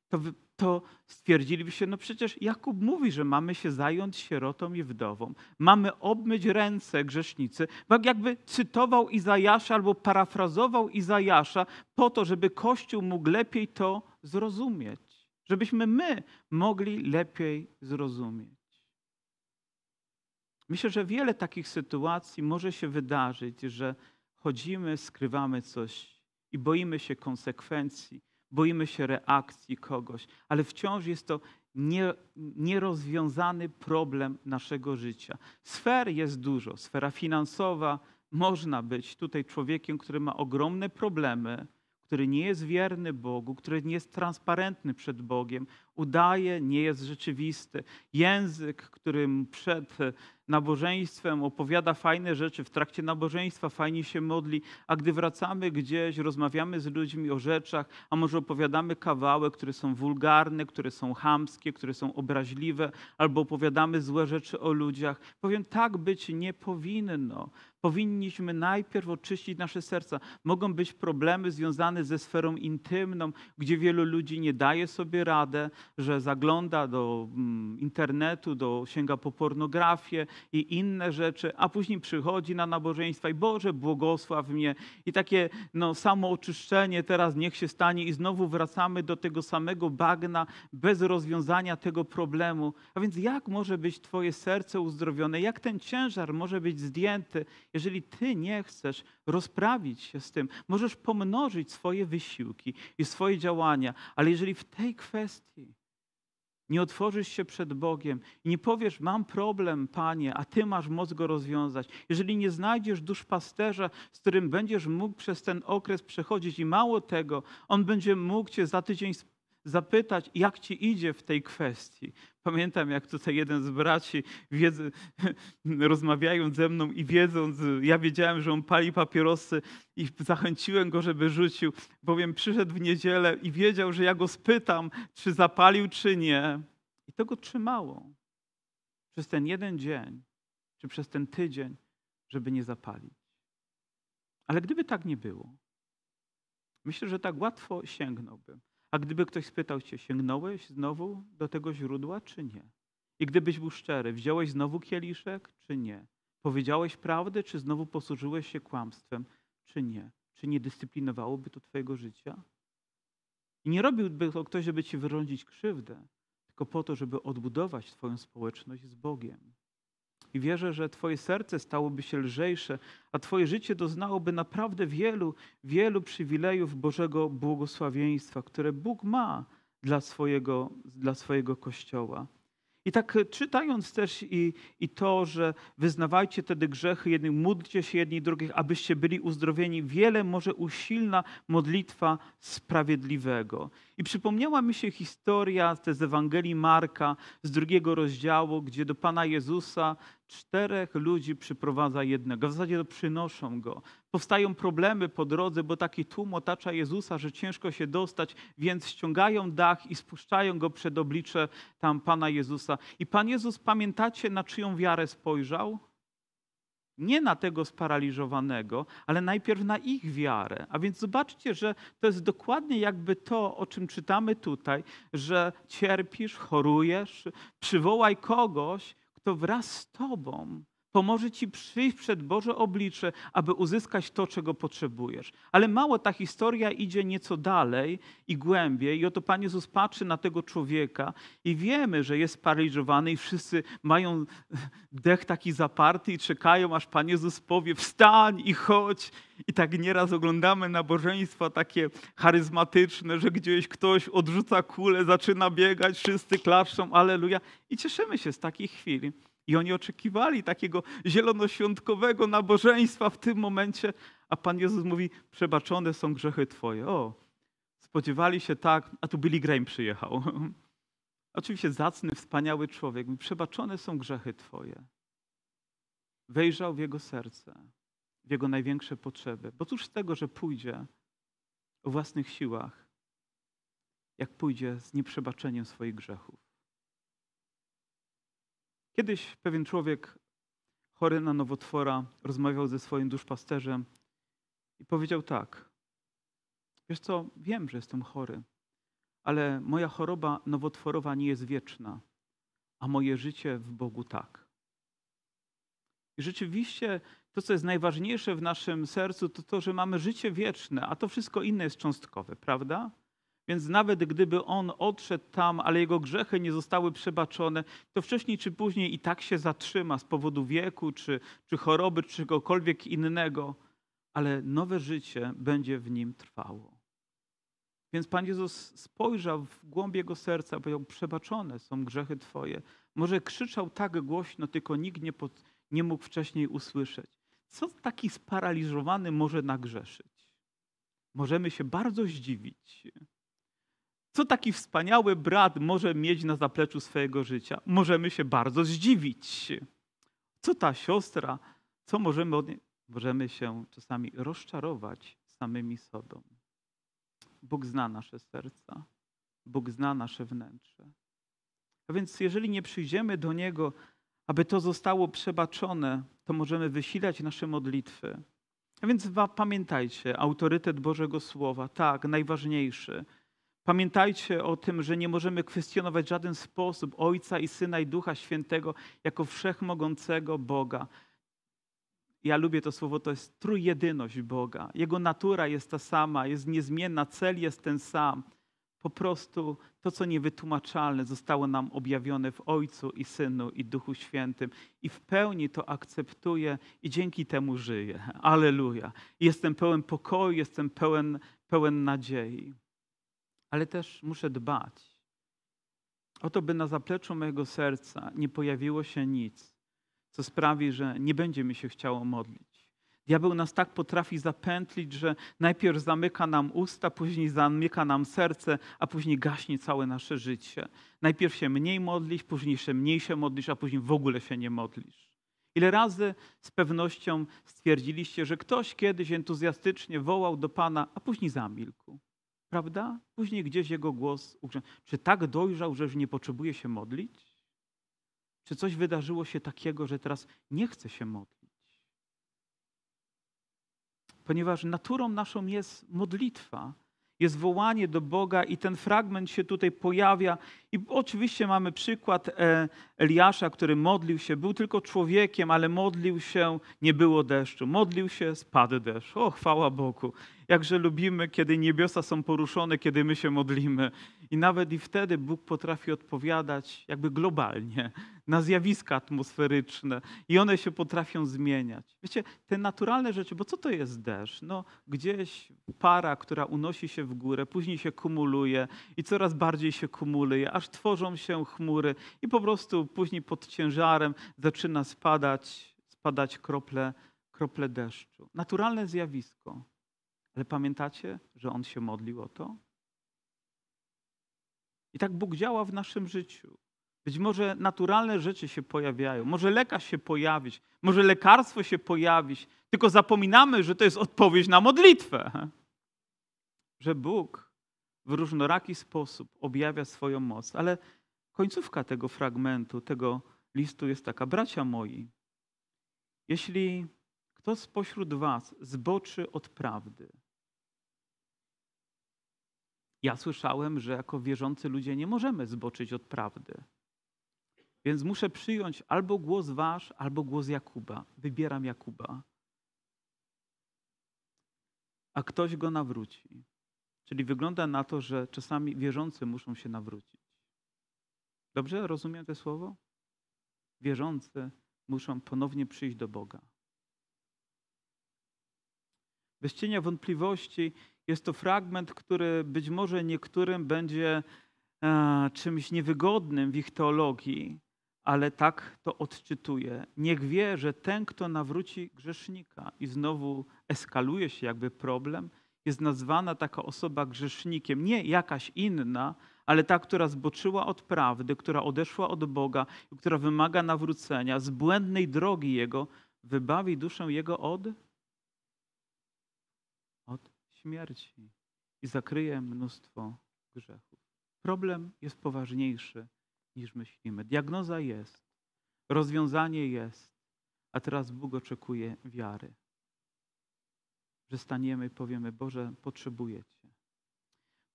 to, to stwierdzilibyście, no przecież Jakub mówi, że mamy się zająć sierotą i wdową. Mamy obmyć ręce grzesznicy. Jakby cytował Izajasza albo parafrazował Izajasza po to, żeby Kościół mógł lepiej to zrozumieć. Żebyśmy my mogli lepiej zrozumieć. Myślę, że wiele takich sytuacji może się wydarzyć, że chodzimy, skrywamy coś i boimy się konsekwencji, boimy się reakcji kogoś, ale wciąż jest to nie, nierozwiązany problem naszego życia. Sfer jest dużo. Sfera finansowa, można być tutaj człowiekiem, który ma ogromne problemy, który nie jest wierny Bogu, który nie jest transparentny przed Bogiem, udaje, nie jest rzeczywisty. Język, którym przed nabożeństwem opowiada fajne rzeczy, w trakcie nabożeństwa fajnie się modli, a gdy wracamy gdzieś, rozmawiamy z ludźmi o rzeczach, a może opowiadamy kawałek, które są wulgarne, które są chamskie, które są obraźliwe, albo opowiadamy złe rzeczy o ludziach. Powiem, tak być nie powinno. Powinniśmy najpierw oczyścić nasze serca. Mogą być problemy związane ze sferą intymną, gdzie wielu ludzi nie daje sobie radę, że zagląda do mm, internetu, do, sięga po pornografię i inne rzeczy, a później przychodzi na nabożeństwa i Boże, błogosław mnie. I takie no, samo oczyszczenie teraz niech się stanie i znowu wracamy do tego samego bagna bez rozwiązania tego problemu. A więc jak może być Twoje serce uzdrowione? Jak ten ciężar może być zdjęty, jeżeli Ty nie chcesz rozprawić się z tym? Możesz pomnożyć swoje wysiłki i swoje działania, ale jeżeli w tej kwestii nie otworzysz się przed Bogiem i nie powiesz, mam problem, Panie, a Ty masz moc go rozwiązać. Jeżeli nie znajdziesz duszpasterza, z którym będziesz mógł przez ten okres przechodzić i mało tego, on będzie mógł Cię za tydzień zapytać, jak Ci idzie w tej kwestii. Pamiętam, jak tutaj jeden z braci, wiedzy, rozmawiając ze mną i wiedząc, ja wiedziałem, że on pali papierosy i zachęciłem go, żeby rzucił, bowiem przyszedł w niedzielę i wiedział, że ja go spytam, czy zapalił, czy nie. I to go trzymało przez ten jeden dzień, czy przez ten tydzień, żeby nie zapalić. Ale gdyby tak nie było, myślę, że tak łatwo sięgnąłbym. A gdyby ktoś spytał cię, sięgnąłeś znowu do tego źródła, czy nie? I gdybyś był szczery, wziąłeś znowu kieliszek, czy nie? Powiedziałeś prawdę, czy znowu posłużyłeś się kłamstwem, czy nie? Czy nie dyscyplinowałoby to twojego życia? I nie robiłby to ktoś, żeby ci wyrządzić krzywdę, tylko po to, żeby odbudować twoją społeczność z Bogiem. I wierzę, że Twoje serce stałoby się lżejsze, a Twoje życie doznałoby naprawdę wielu, wielu przywilejów Bożego błogosławieństwa, które Bóg ma dla swojego, dla swojego Kościoła. I tak e, czytając też i, i to, że wyznawajcie wtedy grzechy jednym, módlcie się jedni drugich, abyście byli uzdrowieni, wiele może usilna modlitwa sprawiedliwego. I przypomniała mi się historia z Ewangelii Marka z drugiego rozdziału, gdzie do Pana Jezusa czterech ludzi przyprowadza jednego. W zasadzie przynoszą go. Powstają problemy po drodze, bo taki tłum otacza Jezusa, że ciężko się dostać, więc ściągają dach i spuszczają go przed oblicze tam Pana Jezusa. I Pan Jezus, pamiętacie, na czyją wiarę spojrzał? Nie na tego sparaliżowanego, ale najpierw na ich wiarę. A więc zobaczcie, że to jest dokładnie jakby to, o czym czytamy tutaj, że cierpisz, chorujesz, przywołaj kogoś, kto wraz z Tobą pomoże Ci przyjść przed Boże oblicze, aby uzyskać to, czego potrzebujesz. Ale mało ta historia idzie nieco dalej i głębiej. I oto Pan Jezus patrzy na tego człowieka i wiemy, że jest paraliżowany i wszyscy mają dech taki zaparty i czekają, aż Pan Jezus powie wstań i chodź. I tak nieraz oglądamy nabożeństwa takie charyzmatyczne, że gdzieś ktoś odrzuca kulę, zaczyna biegać, wszyscy klaszczą, aleluja. I cieszymy się z takich chwili. I oni oczekiwali takiego zielonoświątkowego nabożeństwa w tym momencie, a Pan Jezus mówi: Przebaczone są grzechy Twoje. O, spodziewali się tak, a tu Billy Graham przyjechał. Oczywiście zacny, wspaniały człowiek. Przebaczone są grzechy Twoje. Wejrzał w jego serce, w jego największe potrzeby. Bo cóż z tego, że pójdzie o własnych siłach, jak pójdzie z nieprzebaczeniem swoich grzechów. Kiedyś pewien człowiek chory na nowotwora rozmawiał ze swoim duszpasterzem i powiedział tak: Wiesz co, wiem, że jestem chory, ale moja choroba nowotworowa nie jest wieczna, a moje życie w Bogu tak. I rzeczywiście to, co jest najważniejsze w naszym sercu, to to, że mamy życie wieczne, a to wszystko inne jest cząstkowe, prawda? Więc nawet gdyby on odszedł tam, ale jego grzechy nie zostały przebaczone, to wcześniej czy później i tak się zatrzyma z powodu wieku, czy, czy choroby, czy czegokolwiek innego, ale nowe życie będzie w nim trwało. Więc Pan Jezus spojrzał w głąb jego serca i powiedział: Przebaczone są grzechy Twoje. Może krzyczał tak głośno, tylko nikt nie, pod, nie mógł wcześniej usłyszeć. Co taki sparaliżowany może nagrzeszyć? Możemy się bardzo zdziwić. Co taki wspaniały brat może mieć na zapleczu swojego życia? Możemy się bardzo zdziwić. Co ta siostra, co możemy od niej? Możemy się czasami rozczarować samymi sobą. Bóg zna nasze serca, Bóg zna nasze wnętrze. A więc jeżeli nie przyjdziemy do Niego, aby to zostało przebaczone, to możemy wysilać nasze modlitwy. A więc pamiętajcie, autorytet Bożego Słowa, tak, najważniejszy – Pamiętajcie o tym, że nie możemy kwestionować w żaden sposób Ojca i Syna i Ducha Świętego jako wszechmogącego Boga. Ja lubię to słowo, to jest trójjedyność Boga. Jego natura jest ta sama, jest niezmienna, cel jest ten sam. Po prostu to, co niewytłumaczalne, zostało nam objawione w Ojcu i Synu i Duchu Świętym. I w pełni to akceptuję i dzięki temu żyję. Aleluja. Jestem pełen pokoju, jestem pełen, pełen nadziei ale też muszę dbać o to, by na zapleczu mojego serca nie pojawiło się nic, co sprawi, że nie będzie mi się chciało modlić. Diabeł nas tak potrafi zapętlić, że najpierw zamyka nam usta, później zamyka nam serce, a później gaśnie całe nasze życie. Najpierw się mniej modlisz, później się mniej się modlisz, a później w ogóle się nie modlisz. Ile razy z pewnością stwierdziliście, że ktoś kiedyś entuzjastycznie wołał do Pana, a później zamilkł? Prawda? Później gdzieś jego głos ugrzał. Czy tak dojrzał, że już nie potrzebuje się modlić? Czy coś wydarzyło się takiego, że teraz nie chce się modlić? Ponieważ naturą naszą jest modlitwa jest wołanie do Boga i ten fragment się tutaj pojawia. I oczywiście mamy przykład e, Eliasza, który modlił się, był tylko człowiekiem, ale modlił się, nie było deszczu. Modlił się, spadł deszcz. O, chwała Bogu. Jakże lubimy, kiedy niebiosa są poruszone, kiedy my się modlimy. I nawet i wtedy Bóg potrafi odpowiadać jakby globalnie na zjawiska atmosferyczne i one się potrafią zmieniać. Wiecie, te naturalne rzeczy, bo co to jest deszcz? No, gdzieś para, która unosi się w górę, później się kumuluje i coraz bardziej się kumuluje, aż tworzą się chmury i po prostu później pod ciężarem zaczyna spadać, spadać krople, krople deszczu. Naturalne zjawisko. Ale pamiętacie, że on się modlił o to? I tak Bóg działa w naszym życiu. Być może naturalne rzeczy się pojawiają, może lekarz się pojawić, może lekarstwo się pojawić, tylko zapominamy, że to jest odpowiedź na modlitwę. Że Bóg w różnoraki sposób objawia swoją moc. Ale końcówka tego fragmentu, tego listu jest taka: Bracia moi, jeśli kto spośród Was zboczy od prawdy, ja słyszałem, że jako wierzący ludzie nie możemy zboczyć od prawdy. Więc muszę przyjąć albo głos wasz, albo głos Jakuba. Wybieram Jakuba. A ktoś go nawróci. Czyli wygląda na to, że czasami wierzący muszą się nawrócić. Dobrze rozumiem to słowo? Wierzący muszą ponownie przyjść do Boga. Bez cienia wątpliwości jest to fragment, który być może niektórym będzie e, czymś niewygodnym w ich teologii, ale tak to odczytuje. Niech wie, że ten, kto nawróci grzesznika i znowu eskaluje się jakby problem, jest nazwana taka osoba grzesznikiem, nie jakaś inna, ale ta, która zboczyła od prawdy, która odeszła od Boga, która wymaga nawrócenia, z błędnej drogi Jego, wybawi duszę Jego od, od śmierci i zakryje mnóstwo grzechów. Problem jest poważniejszy niż myślimy. Diagnoza jest, rozwiązanie jest, a teraz Bóg oczekuje wiary. Że staniemy i powiemy: Boże, potrzebuję Cię.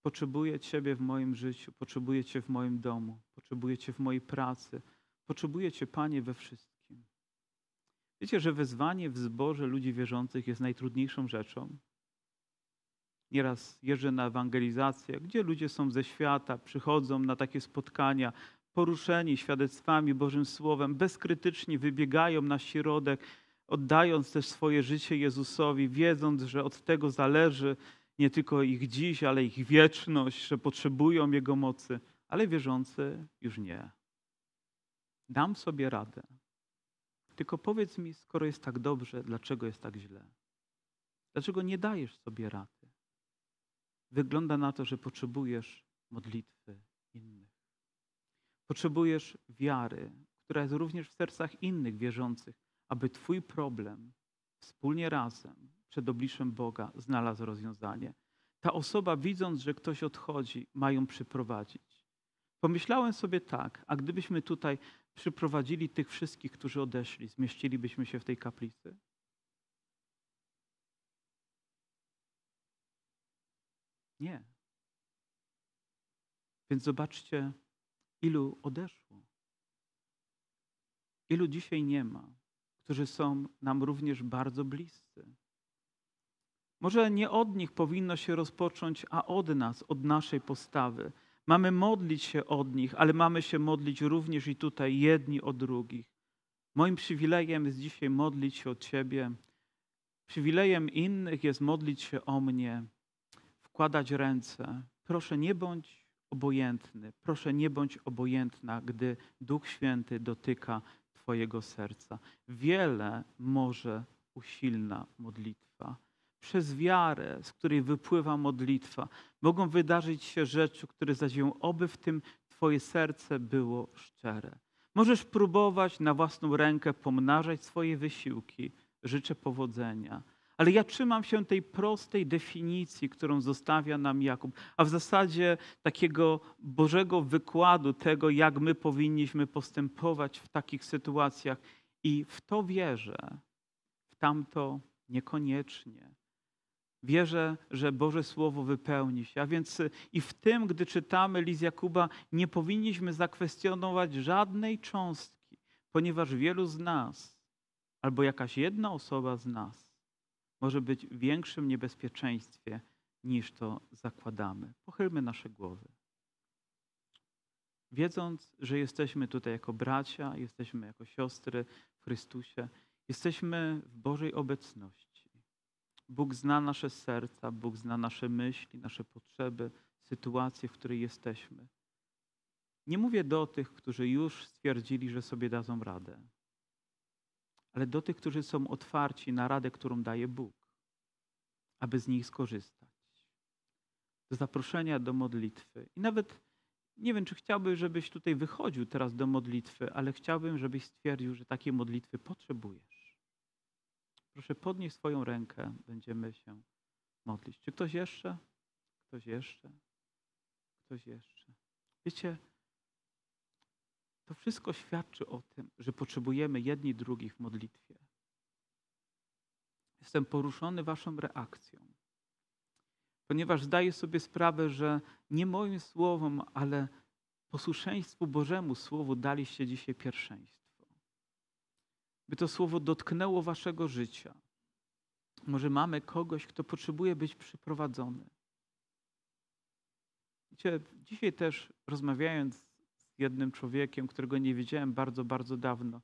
Potrzebuję Ciebie w moim życiu, potrzebuję Cię w moim domu, potrzebuję Cię w mojej pracy, potrzebuję Cię, Panie, we wszystkim. Wiecie, że wezwanie w zborze ludzi wierzących jest najtrudniejszą rzeczą? Nieraz jeżdżę na ewangelizację, gdzie ludzie są ze świata, przychodzą na takie spotkania, poruszeni świadectwami, Bożym Słowem, bezkrytycznie wybiegają na środek, oddając też swoje życie Jezusowi, wiedząc, że od tego zależy nie tylko ich dziś, ale ich wieczność, że potrzebują Jego mocy, ale wierzący już nie. Dam sobie radę. Tylko powiedz mi, skoro jest tak dobrze, dlaczego jest tak źle? Dlaczego nie dajesz sobie rady? Wygląda na to, że potrzebujesz modlitwy innych. Potrzebujesz wiary, która jest również w sercach innych wierzących, aby Twój problem wspólnie razem przed obliczem Boga znalazł rozwiązanie. Ta osoba, widząc, że ktoś odchodzi, ma ją przyprowadzić. Pomyślałem sobie tak, a gdybyśmy tutaj przyprowadzili tych wszystkich, którzy odeszli, zmieścilibyśmy się w tej kaplicy? Nie. Więc zobaczcie, ilu odeszło. Ilu dzisiaj nie ma, którzy są nam również bardzo bliscy. Może nie od nich powinno się rozpocząć, a od nas, od naszej postawy. Mamy modlić się od nich, ale mamy się modlić również i tutaj jedni o drugich. Moim przywilejem jest dzisiaj modlić się o Ciebie. Przywilejem innych jest modlić się o mnie, wkładać ręce. Proszę, nie bądź obojętny. Proszę, nie bądź obojętna, gdy Duch Święty dotyka Twojego serca. Wiele może usilna modlitwa. Przez wiarę, z której wypływa modlitwa, mogą wydarzyć się rzeczy, które zadzieją, oby w tym Twoje serce było szczere. Możesz próbować na własną rękę pomnażać swoje wysiłki. Życzę powodzenia ale ja trzymam się tej prostej definicji, którą zostawia nam Jakub, a w zasadzie takiego Bożego wykładu tego, jak my powinniśmy postępować w takich sytuacjach. I w to wierzę, w tamto niekoniecznie. Wierzę, że Boże Słowo wypełni się. A więc i w tym, gdy czytamy list Jakuba, nie powinniśmy zakwestionować żadnej cząstki, ponieważ wielu z nas, albo jakaś jedna osoba z nas, może być w większym niebezpieczeństwie niż to zakładamy. Pochylmy nasze głowy. wiedząc, że jesteśmy tutaj jako bracia, jesteśmy jako siostry w Chrystusie, jesteśmy w Bożej obecności. Bóg zna nasze serca, Bóg zna nasze myśli, nasze potrzeby, sytuacje, w której jesteśmy. Nie mówię do tych, którzy już stwierdzili, że sobie dadzą radę, ale do tych, którzy są otwarci na radę, którą daje Bóg, aby z nich skorzystać. Do zaproszenia do modlitwy. I nawet nie wiem, czy chciałbym, żebyś tutaj wychodził teraz do modlitwy, ale chciałbym, żebyś stwierdził, że takiej modlitwy potrzebujesz. Proszę podnieś swoją rękę, będziemy się modlić. Czy ktoś jeszcze? Ktoś jeszcze? Ktoś jeszcze? Wiecie, wszystko świadczy o tym, że potrzebujemy jedni drugich w modlitwie. Jestem poruszony Waszą reakcją, ponieważ zdaję sobie sprawę, że nie moim słowom, ale posłuszeństwu Bożemu Słowu daliście dzisiaj pierwszeństwo. By to słowo dotknęło Waszego życia. Może mamy kogoś, kto potrzebuje być przyprowadzony. Wiecie, dzisiaj też rozmawiając jednym człowiekiem, którego nie widziałem bardzo, bardzo dawno,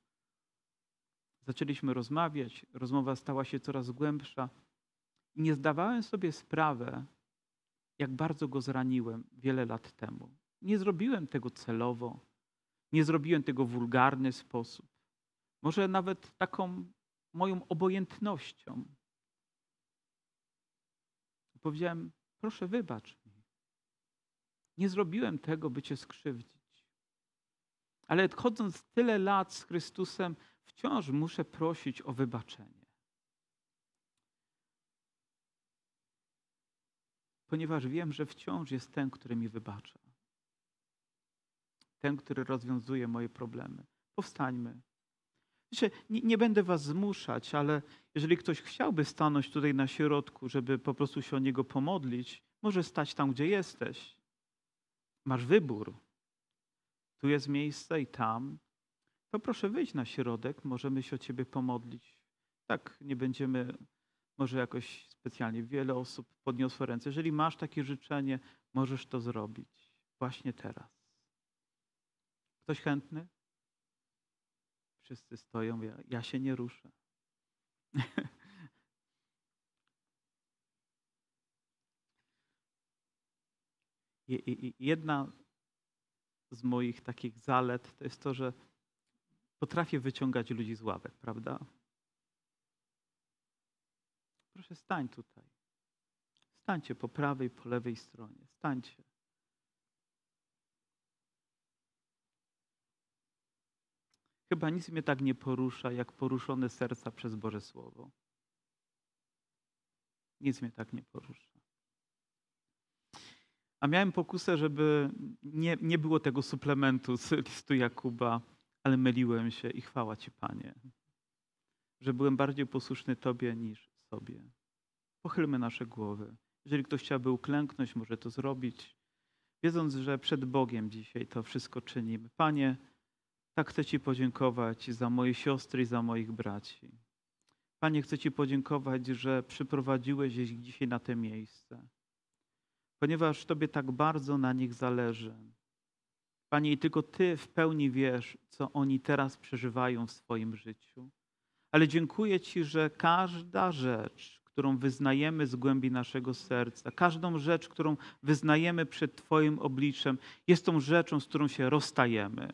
zaczęliśmy rozmawiać, rozmowa stała się coraz głębsza i nie zdawałem sobie sprawy, jak bardzo go zraniłem wiele lat temu. Nie zrobiłem tego celowo, nie zrobiłem tego w wulgarny sposób, może nawet taką moją obojętnością. Powiedziałem, proszę wybacz mi. Nie zrobiłem tego, by cię skrzywdzić. Ale chodząc tyle lat z Chrystusem, wciąż muszę prosić o wybaczenie. Ponieważ wiem, że wciąż jest ten, który mi wybacza. Ten, który rozwiązuje moje problemy. Powstańmy. Nie, nie, będę was zmuszać, ale jeżeli ktoś chciałby stanąć tutaj na środku, żeby po prostu się o niego pomodlić, może stać tam, gdzie jesteś. Masz wybór. Tu jest miejsce i tam to proszę wyjść na środek, możemy się o Ciebie pomodlić. Tak, nie będziemy może jakoś specjalnie. Wiele osób podniosło ręce. Jeżeli masz takie życzenie, możesz to zrobić właśnie teraz. Ktoś chętny? Wszyscy stoją, ja, ja się nie ruszę. Jedna z moich takich zalet to jest to, że potrafię wyciągać ludzi z ławek, prawda? Proszę stań tutaj. Stańcie po prawej, po lewej stronie. Stańcie. Chyba nic mnie tak nie porusza, jak poruszone serca przez Boże Słowo. Nic mnie tak nie porusza. A miałem pokusę, żeby nie, nie było tego suplementu z listu Jakuba, ale myliłem się i chwała Ci, Panie, że byłem bardziej posłuszny Tobie niż sobie. Pochylmy nasze głowy. Jeżeli ktoś chciałby uklęknąć, może to zrobić, wiedząc, że przed Bogiem dzisiaj to wszystko czynimy. Panie, tak chcę Ci podziękować za moje siostry i za moich braci. Panie, chcę Ci podziękować, że przyprowadziłeś ich dzisiaj na te miejsce, ponieważ Tobie tak bardzo na nich zależy. Panie, i tylko Ty w pełni wiesz, co oni teraz przeżywają w swoim życiu. Ale dziękuję Ci, że każda rzecz, którą wyznajemy z głębi naszego serca, każdą rzecz, którą wyznajemy przed Twoim obliczem, jest tą rzeczą, z którą się rozstajemy.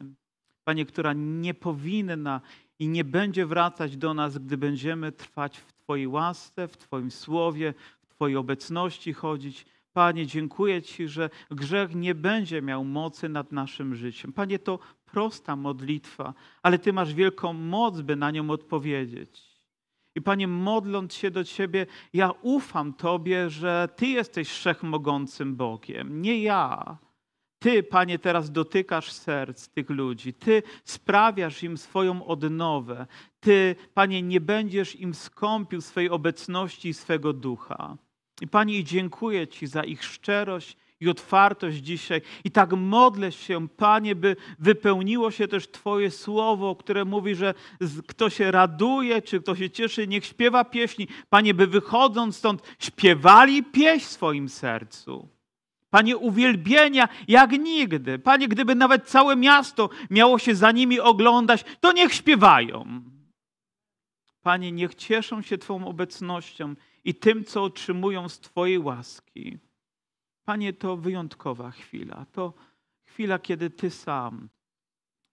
Panie, która nie powinna i nie będzie wracać do nas, gdy będziemy trwać w Twojej łasce, w Twoim słowie, w Twojej obecności chodzić. Panie, dziękuję Ci, że grzech nie będzie miał mocy nad naszym życiem. Panie, to prosta modlitwa, ale Ty masz wielką moc, by na nią odpowiedzieć. I Panie, modląc się do Ciebie, ja ufam Tobie, że Ty jesteś wszechmogącym Bogiem, nie ja. Ty, Panie, teraz dotykasz serc tych ludzi. Ty sprawiasz im swoją odnowę. Ty, Panie, nie będziesz im skąpił swojej obecności i swego ducha. I Panie, dziękuję Ci za ich szczerość i otwartość dzisiaj. I tak modlę się, Panie, by wypełniło się też Twoje słowo, które mówi, że kto się raduje, czy kto się cieszy, niech śpiewa pieśni. Panie, by wychodząc stąd śpiewali pieśń w swoim sercu. Panie, uwielbienia jak nigdy. Panie, gdyby nawet całe miasto miało się za nimi oglądać, to niech śpiewają. Panie, niech cieszą się Twoją obecnością i tym, co otrzymują z Twojej łaski. Panie, to wyjątkowa chwila. To chwila, kiedy Ty sam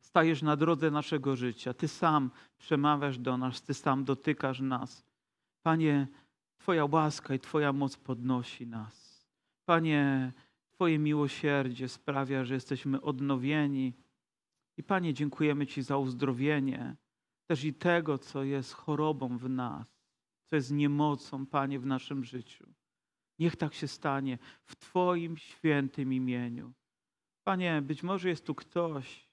stajesz na drodze naszego życia. Ty sam przemawiasz do nas, Ty sam dotykasz nas. Panie, Twoja łaska i Twoja moc podnosi nas. Panie, Twoje miłosierdzie sprawia, że jesteśmy odnowieni. I Panie, dziękujemy Ci za uzdrowienie też i tego, co jest chorobą w nas, co jest niemocą, Panie, w naszym życiu. Niech tak się stanie w Twoim świętym imieniu. Panie, być może jest tu ktoś,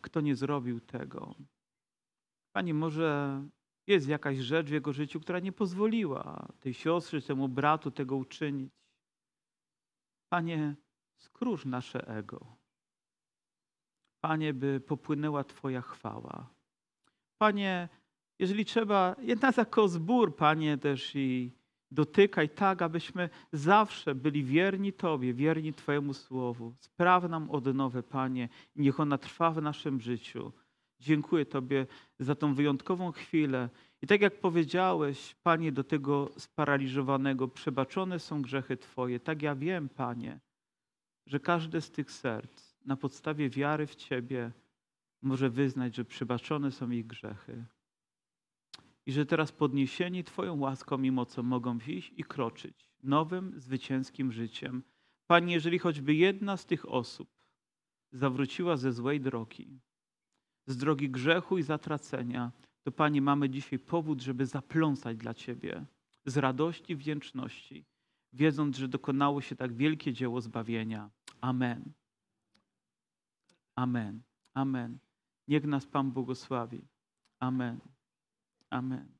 kto nie zrobił tego. Panie, może jest jakaś rzecz w jego życiu, która nie pozwoliła tej siostrze, temu bratu tego uczynić. Panie, skróż nasze ego. Panie, by popłynęła Twoja chwała. Panie, jeżeli trzeba, jedna jako zbór, Panie, też i dotykaj tak, abyśmy zawsze byli wierni Tobie, wierni Twojemu Słowu. Spraw nam odnowę, Panie, i niech ona trwa w naszym życiu. Dziękuję Tobie za tą wyjątkową chwilę. I tak jak powiedziałeś, Panie, do tego sparaliżowanego, przebaczone są grzechy Twoje. Tak ja wiem, Panie, że każde z tych serc na podstawie wiary w Ciebie może wyznać, że przebaczone są ich grzechy. Że teraz podniesieni Twoją łaską i mocą mogą iść i kroczyć nowym, zwycięskim życiem. Panie, jeżeli choćby jedna z tych osób zawróciła ze złej drogi, z drogi grzechu i zatracenia, to Panie, mamy dzisiaj powód, żeby zapląsać dla Ciebie z radości i wdzięczności, wiedząc, że dokonało się tak wielkie dzieło zbawienia. Amen. Amen. Amen. Niech nas Pan błogosławi. Amen. Amen.